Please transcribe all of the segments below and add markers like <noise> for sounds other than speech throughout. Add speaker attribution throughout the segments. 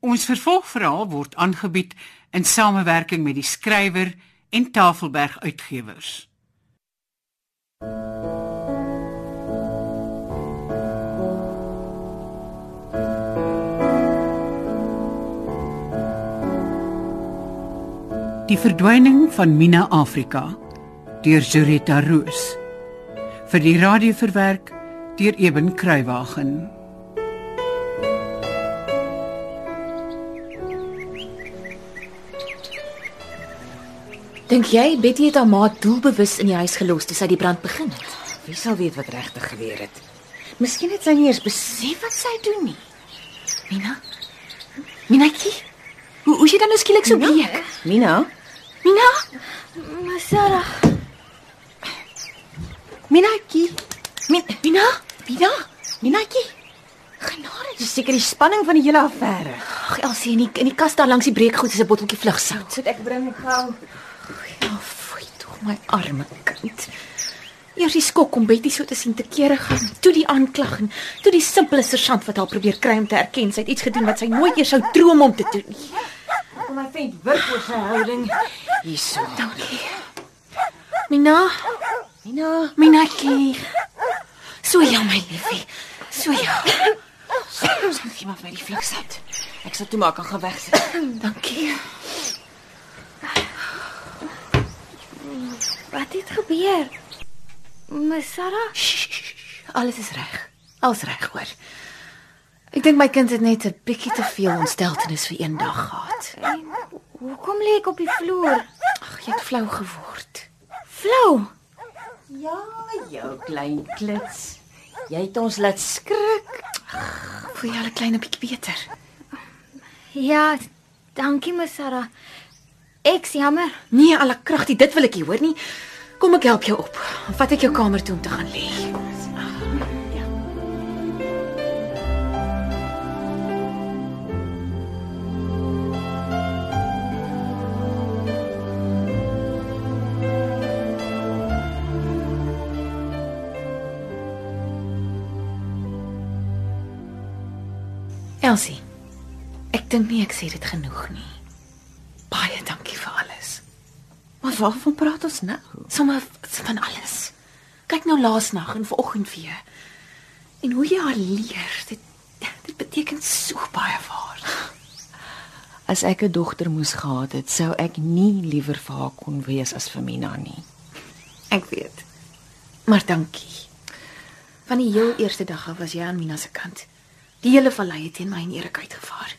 Speaker 1: Ons vervolgverhaal word aangebied in samewerking met die skrywer en Tafelberg Uitgewers. Die verdwyning van Mina Afrika deur Zurita Roos vir die radio verwerk deur Eben Kruiwagen.
Speaker 2: Dink jy Betty het haar ma doelbewus in die huis gelos toe sy die brand begin het?
Speaker 3: Wie sal weet wat regtig gebeur het? Miskien het sy nie eers besef wat sy doen nie.
Speaker 2: Mina? Minatjie? Hoe hoe jy dan nou skielik so bleek?
Speaker 3: Mina,
Speaker 2: Mina?
Speaker 4: Masara,
Speaker 3: Minatjie,
Speaker 2: Min Mina?
Speaker 3: Mina, Minatjie. Genade, dis seker die spanning van die hele affære.
Speaker 2: Ag Elsie, in die, in die kas daar langs die breekgoed is 'n botteltjie vlugsout.
Speaker 3: Sit ek bring gou.
Speaker 2: My arme kind. Eers die skok om Betty so te sien te kere gaan, toe die aanklag en toe die simpele sergeant wat haar probeer kry om te erken sy het iets gedoen wat sy nooit eers sou droom om te doen nie.
Speaker 3: Kom my vent wirk oor sy houding. Hierso.
Speaker 2: Dankie. Mina,
Speaker 3: Mina,
Speaker 2: Minatjie. So ja my liefie. So ja.
Speaker 3: gee maar vir my die fliksout. Ek sal toe maar kan gaan wegsit.
Speaker 2: Dankie.
Speaker 4: Wat het gebeur? Masara,
Speaker 2: Alles is reg. Alles reg, hoor. Ek dink my kind het net 'n bietjie te veel ontsteltenis vir een dag gehad.
Speaker 4: en hoekom lê ek op die vloer?
Speaker 2: Ag, jy het flou geword.
Speaker 4: Flou.
Speaker 3: Ja, jou klein klits. Jy het ons laat skrik.
Speaker 2: Voel jy al 'n klein bietjie beter?
Speaker 4: Ja, dankie Masara. Ek's jammer.
Speaker 2: Nee, alle kragtie, dit wil ek nie hoor nie. Kom ek help jou op. Vat ek jou kamer toe om te gaan lê. Elsie, ek dink nie ek sê dit genoeg nie.
Speaker 3: Maar waarvan praat ons nou?
Speaker 2: Sommige van alles. Kyk nou laasnag en vanoggend weer. En hoe jy haar leer, dit dit beteken so baie vir haar.
Speaker 3: As ek 'n dogter moes gehad het, sou ek nie liewer vir haar kon wees as vir Mina nie.
Speaker 2: Ek weet. Maar dankie. Van die heel eerste dag af was jy aan Mina se kant. Die hele vallei het teen my en Erik uitgevaar.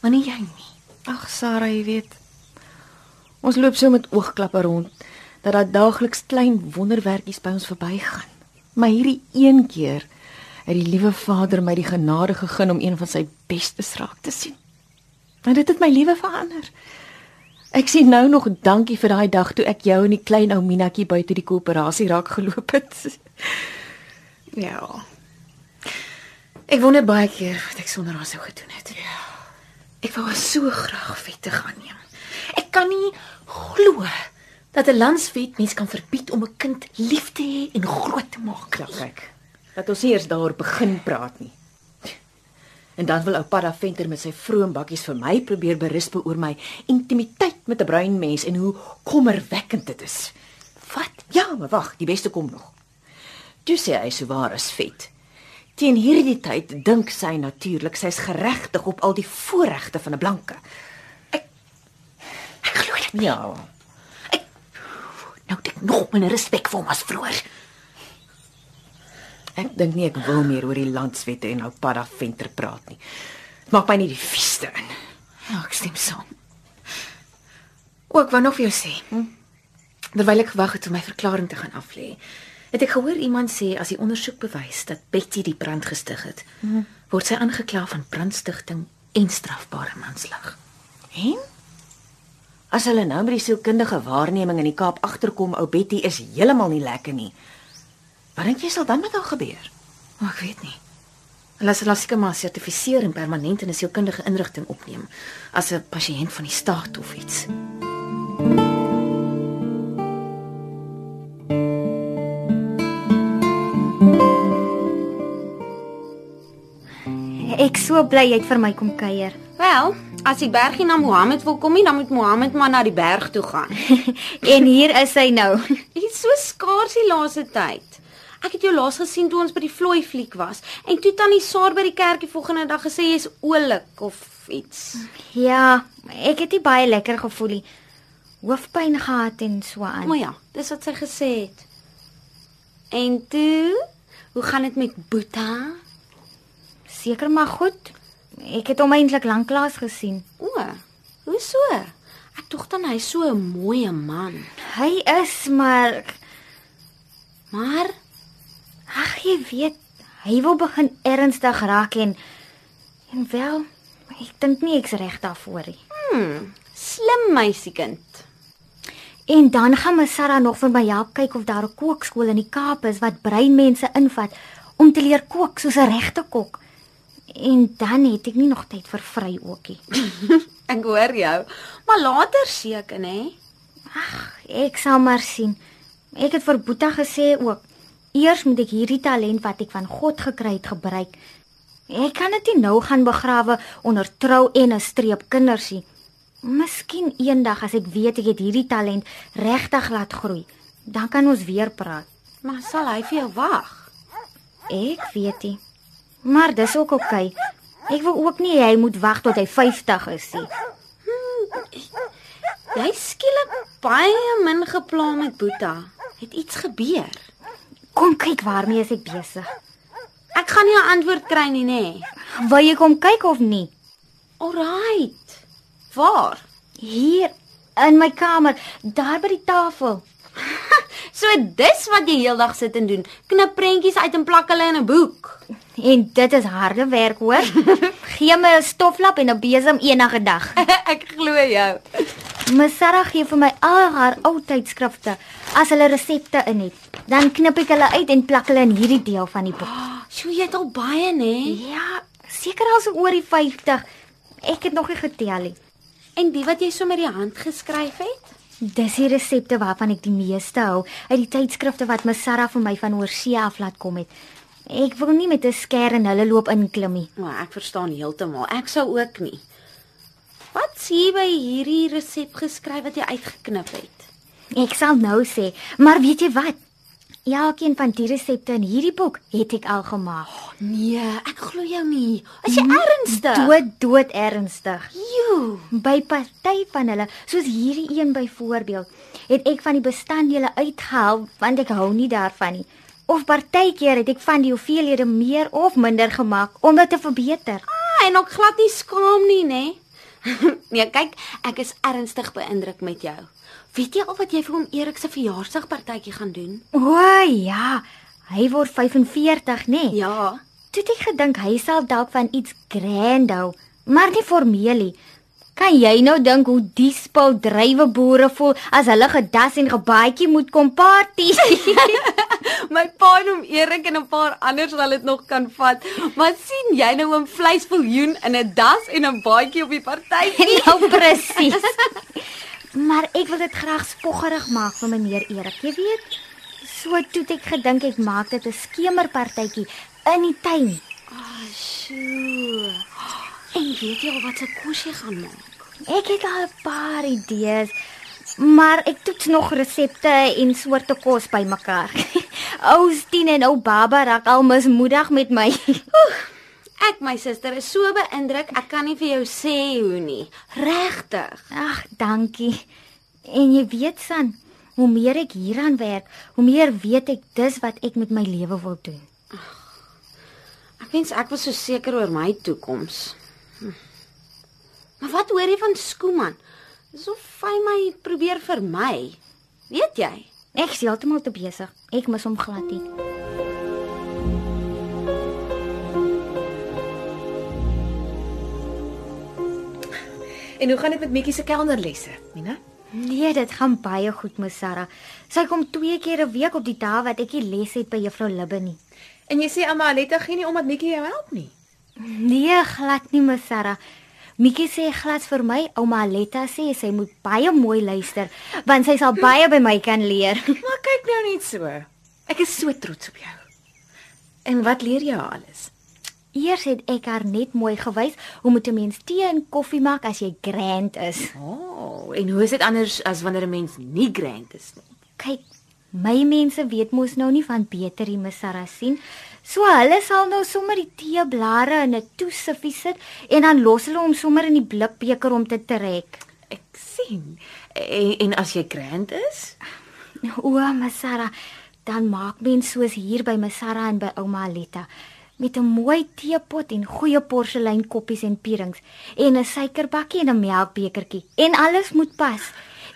Speaker 2: Maar nie jy nie.
Speaker 3: Ag Sarah, jy weet. Ons loop so met oogklappe rond dat daar daagliks klein wonderwerkies by ons verbygaan. Maar hierdie een keer het die liewe Vader my die genade gegee om een van sy bestes raak te sien. En dit het my lewe verander. Ek sê nou nog dankie vir daai dag toe ek jou en die klein ou Minatjie buite die koöperasie raak geloop het. <laughs>
Speaker 2: Ja. Ek wonder baie keer wat ek sonder haar sou gedoen het. Ja. Ek wou haar so graag wettig aanneem. Ek kan nie glo dat 'n landswet mens kan verbied om 'n kind lief te hê en groot te maak.
Speaker 3: Ja, kyk. Dat ons nie eers daaroor begin praat nie. En dan wil ou Padda Venter met sy vroom bakkies vir my probeer berisp oor my intimiteit met 'n bruin mens en hoe kommerwekkend dit is. Wat? Ja, maar wag, die beste kom nog. Toe sê hy so waar as vet. Teen hierdie tyd dink sy natuurlik sy's geregtig op al die voorregte van 'n blanke.
Speaker 2: Ek.
Speaker 3: Ja,
Speaker 2: Nou het ek nog minder respek vir hom as vroeër.
Speaker 3: ek dink nie ek wil meer oor die landswette en ou Padda Venter praat nie. Dit maak my nie die vieste in.
Speaker 2: Ja, ek stem saam. O, ek wou nog vir jou sê. Hm? Terwyl ek gewag het om my verklaring te gaan aflê, het ek gehoor iemand sê as die ondersoek bewys dat Betty die brand gestig het, hm. word sy aangekla van brandstigting en strafbare manslag.
Speaker 3: En as hulle nou met die sielkundige waarneming in die Kaap agterkom ou Betty is heeltemal nie lekker nie. Wat dink jy sal dan met haar gebeur?
Speaker 2: O, ek weet nie. Hulle sal haar seker maar sertifiseer en permanent in 'n sielkundige inrigting opneem as 'n pasiënt van die staat of iets.
Speaker 4: Ek so bly jy het vir my kom kuier.
Speaker 5: Wel, as die bergie na Mohammed wil kom nie, dan moet Mohammed maar na die berg toe gaan. <laughs>
Speaker 4: En hier is hy nou. <laughs>
Speaker 5: Hy's so skaars die laaste tyd. Ek het jou laas gesien toe ons by die vlooi fliek was en toe tannie Saar by die kerkie volgende dag gesê jy's oulik of iets.
Speaker 4: Ja, ek het nie baie lekker gevoel nie. Hoofpyn gehad en so aan.
Speaker 5: O ja, dis wat sy gesê het. En toe, hoe gaan dit met Boeta?
Speaker 4: Seker maar goed. Ek het hom eintlik lanklaas gesien.
Speaker 5: O, hoe so? Ek dink dan hy's so 'n mooi man.
Speaker 4: Hy is maar
Speaker 5: Maar
Speaker 4: ag jy weet, hy wil begin ernstig raak en en wel, ek dink nie ek's reg daarvoor nie.
Speaker 5: hm, slim meisiekind.
Speaker 4: En dan gaan my Sarah nog vir my help kyk of daar 'n kookskool in die Kaap is wat breinmense invat om te leer kook soos 'n regte kok. En dan het ek nie nog tyd vir vry ookie. <laughs>
Speaker 5: Ek hoor jou. Maar later seker, nê?
Speaker 4: Ek sal maar sien. Ek het vir Boeta gesê ook. Eers moet ek hierdie talent wat ek van God gekry het gebruik. Ek kan dit nie nou gaan begrawe onder trou en 'n streep kinders nie. Miskien eendag as ek weet ek het hierdie talent regtig laat groei, dan kan ons weer praat.
Speaker 5: Maar sal hy vir jou wag?
Speaker 4: Ek weet nie. Maar dis ook oukei. Okay. Ek wil ook nie hy moet wag tot hy 50 is nie.
Speaker 5: Jy skielik baie min geplan met Boeta. Het iets gebeur?
Speaker 4: Kom kyk waarmee is ek besig.
Speaker 5: Ek gaan nie 'n antwoord kry nie, nê?
Speaker 4: Wil jy kom kyk of nie?
Speaker 5: Alraight. Waar?
Speaker 4: Hier in my kamer, daar by die tafel.
Speaker 5: So dis wat jy heeldag sit en doen. Knip prentjies uit en plak hulle in 'n boek.
Speaker 4: En dit is harde werk, hoor. <laughs> Gee my 'n stoflap en 'n besem enige dag. <laughs>
Speaker 5: ek glo jou.
Speaker 4: Ms Sarah gee vir my al haar ou tydskrifte as hulle resepte in het. Dan knip ek hulle uit en plak hulle in hierdie deel van die boek. <gasps>
Speaker 5: Sjoe, jy het al baie, nê?
Speaker 4: Ja, seker al so oor die 50. Ek het nog nie getel nie.
Speaker 5: En die wat jy so met die hand geskryf het?
Speaker 4: Dis die resepte waarvan ek die meeste hou uit die tydskrifte wat Ms Sarah vir my van oorsee af laat kom het. Ek wil nie met 'n skêr in hulle loop inklim nie.
Speaker 5: Maar ek verstaan heeltemal. Ek sou ook nie. Wat sê by hierdie resep geskryf wat jy uitgeknip het?
Speaker 4: Ek sal nou sê, maar weet jy wat? Elkeen van die resepte in hierdie boek het ek al gemaak.
Speaker 5: Nee, ek glo jou nie. Is jy ernstig?
Speaker 4: Dood dood ernstig.
Speaker 5: Joe.
Speaker 4: By party van hulle, soos hierdie een byvoorbeeld, het ek van die bestanddele uitgehaal want ek hou nie daarvan nie. Of partykeer het ek van die hoeveelhede meer of minder gemaak om dit te verbeter.
Speaker 5: Ah, en ook glad nie skaam nie, nê? <laughs> nee, kyk, ek is ernstig beïndruk met jou. Weet jy al wat jy vir hom Erik se verjaarsdagpartytjie gaan doen?
Speaker 4: O ja, hy word 45, nê? Nee.
Speaker 5: Ja.
Speaker 4: Toe het ek gedink hy sal dalk van iets grand hou, maar nie formeel nie. Kan jy nou dink hoe die spul drywe boere voel as hulle gedas en gebaadjie moet kom party? <laughs>
Speaker 5: My pa en hom Erik en 'n paar anders sal dit nog kan vat. Maar sien jy nou 'n vleisviljoen in 'n das en 'n baadjie op die partytjie? <laughs>
Speaker 4: nou presies. Maar ek wil dit graag spoggerig maak vir meneer Erik, jy weet. So toe ek gedink ek maak dit 'n skemerpartytjie in die tuin.
Speaker 5: Ah, sjoe. En weet jy al wat se kos jy gaan maak?
Speaker 4: Ek het al 'n paar idees, maar ek toets nog resepte en soorte kos bymekaar. <laughs> ou Stien en ou Baba raak al mismoedig met my.
Speaker 5: Ek my suster is so beïndruk, ek kan nie vir jou sê hoe nie. Regtig.
Speaker 4: Ag, dankie. En jy weet San, hoe meer ek hieraan werk, hoe meer weet ek dis wat ek met my lewe wil doen.
Speaker 5: Ek wens ek was so seker oor my toekoms. Hm. Maar wat hoor jy van Skooman? Dis of hy my probeer vermy. Weet jy?
Speaker 4: Ek is heeltemal te besig. Ek mis hom glad nie.
Speaker 2: En hoe gaan dit met Mikkie se kelnerlesse, Mina?
Speaker 4: Nee, dit gaan baie goed met Sarah. Sy kom twee keer 'n week op die dae wat ek die les het by juffrou Libbe nie.
Speaker 2: En jy sê ouma Aletta gee nie omdat Mikkie jou help nie.
Speaker 4: Nee, glad nie, Ms Sarah. Mikkie sê glad vir my, ouma Aletta sê sy moet baie mooi luister, want sy sal baie by my kan leer. <laughs>
Speaker 2: Maar kyk nou net so. Ek is so trots op jou. En wat leer jy alles?
Speaker 4: Eers het ek haar net mooi gewys hoe moet 'n mens tee en koffie maak as jy grand is.
Speaker 2: O, oh, en hoe is dit anders as wanneer 'n mens nie grand is nie?
Speaker 4: Kyk, my mense weet mos nou nie van beter die Missara sien. So hulle sal nou sommer die teeblare in 'n toesiffie sit en dan los hulle hom sommer in die blikbeker om te trek.
Speaker 2: Ek sien. En, en as jy grand is?
Speaker 4: O, Missara, dan maak mens soos hier by Missara en by ouma Aletta met 'n mooi teepot en goeie porselein koppies en pierings en 'n suikerbakkie en 'n melkbekertjie en alles moet pas.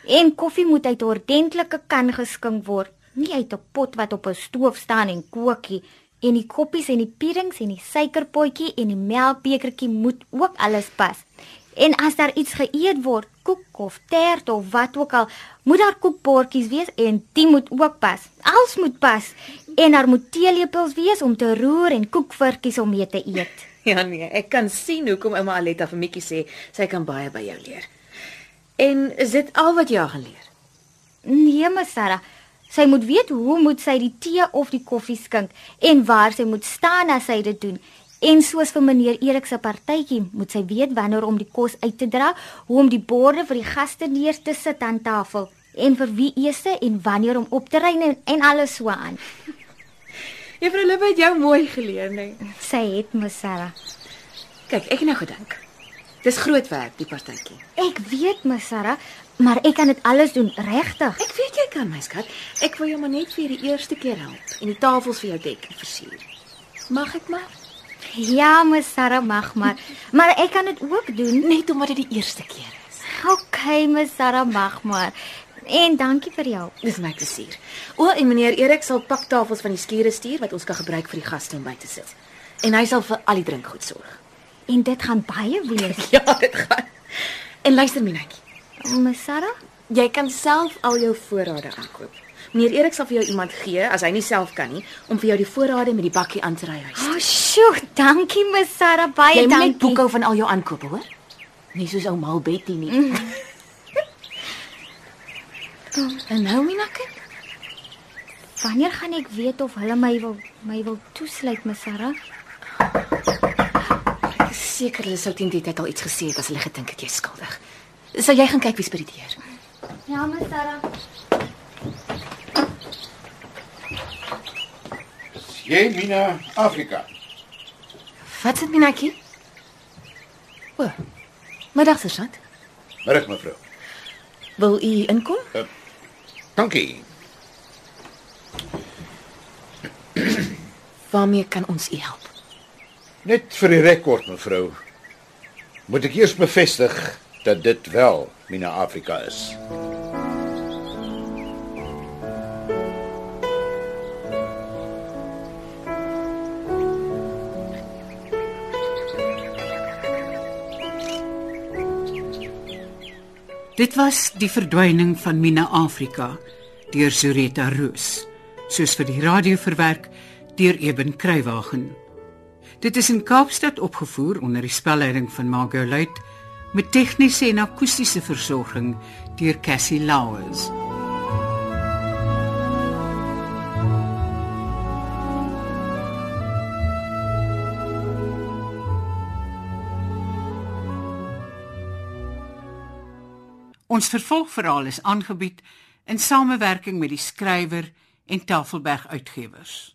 Speaker 4: En koffie moet uit 'n ordentlike kan geskink word, nie uit 'n pot wat op 'n stoof staan en kookie. En die koppies en die pierings en die suikerpotjie en die melkbekertjie moet ook alles pas. En as daar iets geëet word, koek of tert of wat ook al, moet daar koekbordjies wees en dit moet ook pas. Alles moet pas. En daar moet teelepels wees om te roer en koekvurkies om mee te eet. <laughs>
Speaker 2: Ja nee, ek kan sien hoekom ouma Aletta vir Mikkie sê sy kan baie by jou leer. En is dit al wat jy al geleer?
Speaker 4: Nee, my Sarah. Sy moet weet hoe moet sy die tee of die koffie skink en waar sy moet staan as sy dit doen. En soos vir meneer Erik se partytjie, moet sy weet wanneer om die kos uit te dra, hoe om die borde vir die gaste neer te sit aan tafel en vir wie eers en wanneer om op te ry en, en alles so aan.
Speaker 2: Juffrou Lippe het jou mooi geleer, nee.
Speaker 4: Sy het my Sarah.
Speaker 2: Kyk, ek het nou gedink. Dis groot werk die partytjie.
Speaker 4: Ek weet my Sarah, maar ek kan dit alles doen regtig.
Speaker 2: Ek weet jy kan, my skat. Ek wil jou maar net vir die eerste keer help en die tafels vir jou dek en versier. Mag ek maar?
Speaker 4: Ja, my Sarah mag maar, maar ek kan dit ook doen.
Speaker 2: Net omdat dit die eerste keer is.
Speaker 4: OK, my Sarah mag maar. En dankie vir jou.
Speaker 2: Dis my plesier. O, en meneer Erik sal paktafels van die skure stuur wat ons kan gebruik vir die gaste om by te sit. En hy sal vir al die drinkgoed sorg.
Speaker 4: En dit gaan baie wees. <laughs>
Speaker 2: Ja, dit gaan. En luister Minetjie,
Speaker 4: My Sarah?
Speaker 2: jy kan self al jou voorrade aankoop. Meneer Erik sal vir jou iemand gee as hy nie self kan nie om vir jou die voorrade met die bakkie aan te ry huis.
Speaker 4: O, oh, sjoe, dankie my Sarah, baie
Speaker 2: Jy moet
Speaker 4: dankie.
Speaker 2: net boekhou van al jou aankope, hoor? Nie soos ou Mal Betty nie. <laughs> en nou Minetjie,
Speaker 4: Wanneer gaan ek weet of hulle my wil my wil toesluit, my Sarah?
Speaker 2: seker hulle sou teen die tyd al iets gesê het as hulle gedink het jy skuldig. Sal jy gaan kyk wie's by die deur?
Speaker 4: Ja, my Sarah.
Speaker 6: Jy Mina Afrika.
Speaker 2: Wat sit Minetjie? O. Middag, sergeant.
Speaker 6: Middag mevrou.
Speaker 2: Wil u inkom?
Speaker 6: Dankie.
Speaker 2: Waarmee kan ons u help?
Speaker 6: Net vir die rekord mevrou. Moet ek eers bevestig dat dit wel Mina Afrika is.
Speaker 1: Dit was die verdwyning van Mina Afrika deur Zureta Roos, soos vir die radio verwerk deur Eben Kruiwagen. Dit is in Kaapstad opgevoer onder die spelleiding van Margot Luit met tegniese en akoestiese versorging deur Cassie Louws. Ons vervolgverhaal is aangebied in samewerking met die skrywer en Tafelberg Uitgewers.